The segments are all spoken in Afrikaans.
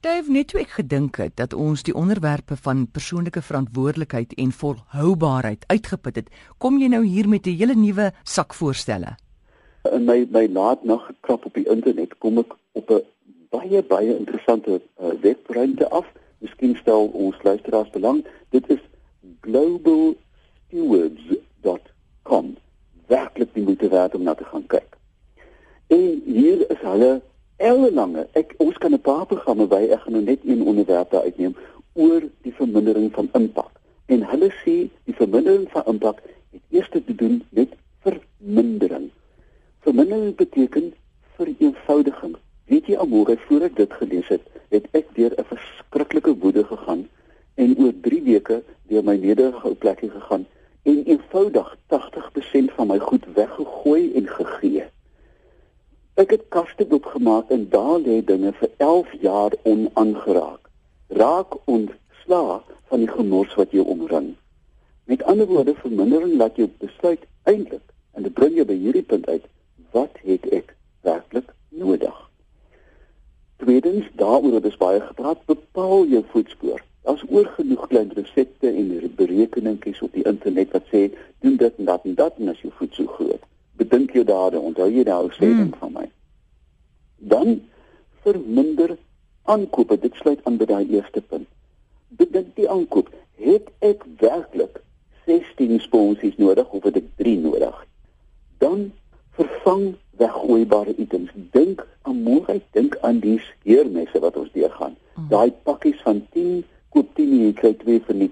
Dave, net toe ek gedink het dat ons die onderwerpe van persoonlike verantwoordelikheid en volhoubaarheid uitgeput het, kom jy nou hier met 'n hele nuwe sak voorstelle. In my my laatnag gekrap op die internet kom ek op 'n baie baie interessante uh, webruimte af. Miskien stel ons luisteraars belang. Dit is globalstewards.com. Werklik die moeite werd om na te gaan kyk. En hier is hulle ellelange. Ek ons kan 'n paar programme by ek gaan nou net een onderwerp daar uitneem oor die vermindering van impak. En hulle sê die vermindering van impak het eers te doen met vermindering. Vermindering beteken vereenvoudiging. Weet jy almore voor ek dit gelees het, het ek deur 'n verskriklike woede gegaan en oor 3 weke deur my nederige plekkie gegaan en eenvoudig 80% van my goed weggegooi en gegee. Ek het kaste oopgemaak en daar lê dinge vir 11 jaar onaangeraak. Raak ontslaa van die gemors wat jou omring. Met ander woorde, vermindering laat jou besluit eintlik en dit bring jou by hierdie punt uit: wat het ek werklik nodig? Tweedens, daaroor het ons baie gepraat, bepaal jou voetspoor. Daar's oor genoeg klein resepte en berekeningkies op die internet wat sê doen dit en dat en dat en as jou voet so groot bedink jou dade, onthou jy daai sê ding hmm. van. Dan verminder aankope, dit sluit aan by daai eerste punt. Bedink die aankoop, het ek werklik 16 sponsies nodig of het ek 3 nodig? Dan vervang weggooibare items. Dink aan môre, dink aan die skeermesse wat ons deurgaan. Hmm. Daai pakkies van 10 koop 10 jy kry 2 vir nie.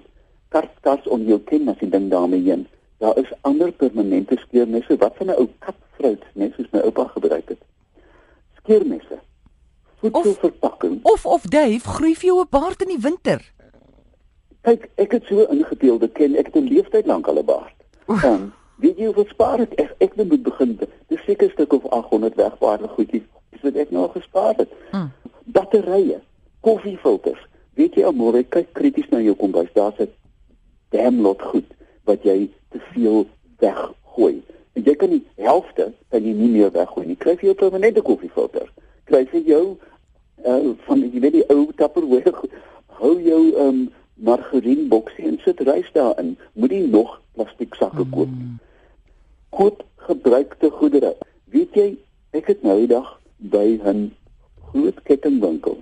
Kart kart om jou kind as jy dink daarmee heen. Daar is ander permanente skeermesse wat van 'n ou katvrot net soos my oupa gebruik het. Skeermesse. Voedselverpakking. Of of Dave, groei vir jou 'n baard in die winter. Kyk, ek het so ingedeelde ken, ek het 'n leeftyd lank al 'n baard. Ehm, um, weet jy hoeveel spaar ek? Ek, ek moet begin. Dis seker stuk of 800 wegwaarde goedjies. Wat ek nou gespaar het. Hmm. Batterye, koffiefilters. Weet jy al môre kyk krities na jou kombuis, daar's 'n damn lot goed wat jy te veel weggooi. En jy kan die helfte kan jy nie meer weggooi nie. Kry jy 'n permanente koffiefilter. Kry jy jou uh van jy weet die ou Tupperware hou jou um margarien boksie en sit rys daarin. Moenie nog plastiek sakke koop nie. Mm. Koop gebruikte goedere. Weet jy, ek het nou die dag by 'n groot kettingwinkel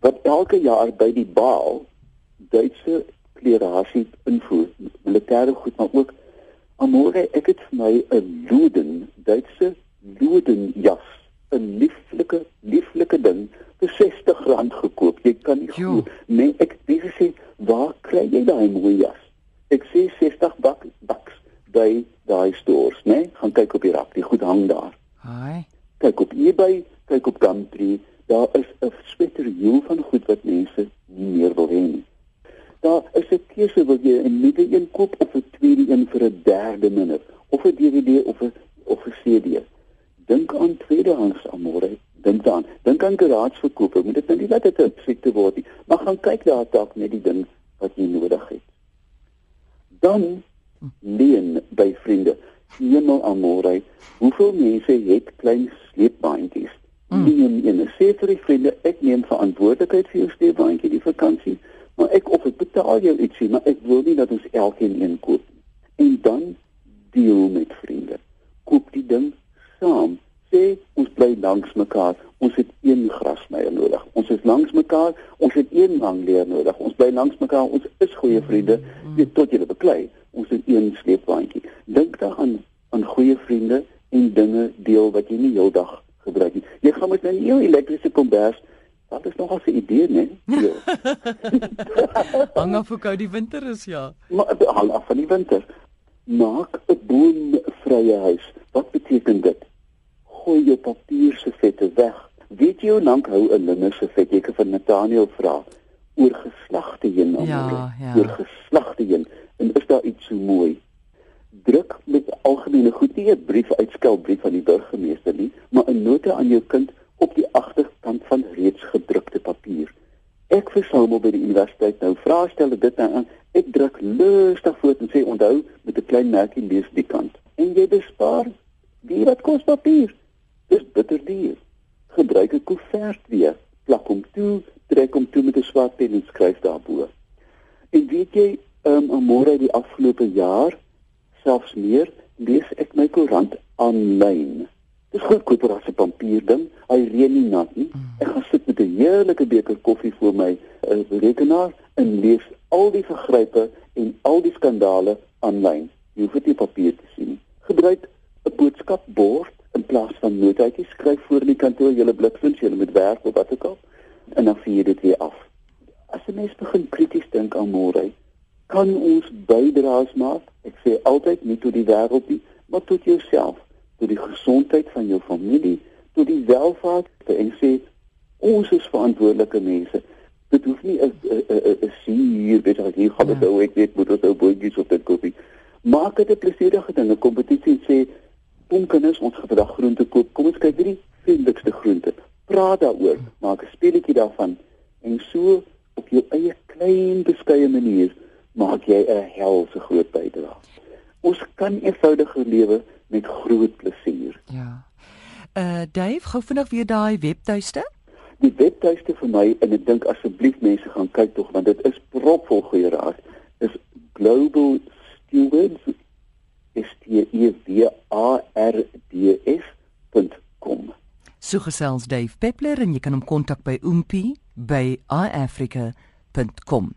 wat elke jaar by die Baal Duitse klerasie invoer, militêre goed, maar ook amore ek het vir my 'n Loden, Duitse Loden jas, 'n lieflike lieflike ding vir R60 gekoop. Jy kan nie glo nee, ek dis sê waar kry jy daai mooi jas? Ek sê 60 bak baks by daai stores, né? Nee? Gaan kyk op die rak, die goed hang daar. Haai. Kyk op eBay, kyk op Gumtree, daar is 'n spetterjoel van goed wat mense nie meer wil hê nie daar is 'n keuse wil jy 'n nuwe een koop of tweede een vir 'n derde minder of 'n DVD of 'n of 'n CD. Dink aan tweedehands amore, dink aan. Dink aan garageverkope, moet dit nou nie wat dit 'n siekte word nie, maar gaan kyk daar dalk net die ding wat jy nodig het. Dan leen by vriende. Hemel amore, hoeveel mense het klein sleepbaantjies? Hmm. Leen een, sê vir die vriende, ek neem verantwoordelikheid vir jou sleepbaantjie die vakansie maar ek of ek betaal jou ietsie, maar ek wil nie dat ons elkeen een koop. En dan deel met vriende. Koop die ding saam. Sê ons bly langs mekaar. Ons het een grasmeier nodig. Ons is langs mekaar. Ons het een mangleer nodig. Ons bly langs mekaar. Ons is goeie vriende. Weet tot jy beklei. Ons het een sleepwaandjie. Dink daaraan aan goeie vriende en dinge deel wat jy nie heeldag gebruik nie. Jy gaan met 'n nuwe elektriese kombers Dat is nog 'n idee, né? Ja. hang af hoe koud die winter is, ja. Maar hang af van die winter. Maak 'n boomvrye huis. Wat beteken dit? Gooi jou papier se vette weg. Weet jy hoe lank hou 'n linne se vet? Ek het van Nathaniel vra oor geslagte heen aan. Ja, ja. Oor geslagte heen. En is daar iets so mooi? Druk met algemene goed nie 'n brief uitskel brief aan die burgemeester nie, maar 'n nota aan jou kind op die agterkant van reeds gedrukte papier. Ek versamel by die universiteit nou vraestelle dit nou aan. Ek druk lustig voort en sê onthou klein merkie lees die kant. En jy bespaar wie wat kos papier. Dis bitter duur. Gebruik 'n koevert weer. Plak hom toe, trek hom toe met 'n swart pen en skryf daarbo. En weet jy, ehm um, môre die afgelope jaar selfs meer lees ek my koerant aanlyn. Dis goedkoper as 'n papier ding. Hy reën nie nat nie. Ek gaan sit met 'n heerlike beker koffie voor my uh, rekenaar en lees al die vergrype en al die skandale aanlyn. Jy hoef dit nie papier te sien nie. Gebruik 'n boodskapbord in plaas van notaatjies. Skryf voor in die kantoor julle bliksins, julle moet werk of wat ook al en dan vier dit weer af. As 'n mens begin krities dink aan môre, kan ons bydraes maak. Ek sê altyd nie tot die wêreld nie, maar tot jouself, tot die gesondheid van jou familie, tot die welvaart en sê ons is verantwoordelike mense. Dit hoef nie 'n 'n 'n 'n hier weet ek hier gaan dit ou ek weet moet ons ou bootjies op dit koop. Maak dit 'n plesierige ding, 'n kompetisie sê kom kinders ons gaan vandag groente koop. Kom ons kyk hierdie vriendelikste groente praat daaroor, maak 'n speletjie daarvan en so op jou eie klein beskeie manier maak jy 'n helse groot bydrae. Ons kan eenvoudiger lewe met groot plesier. Ja. Uh Dave, gou vinnig weer daai webtuiste. Die webtuiste vir my en ek dink asseblief mense gaan kyk tog want dit is propvol goeie raad. Is Global Stewards is die E W A R D S.com. So gesels Dave Peppler en jy kan hom kontak by oompie by iafrica.com.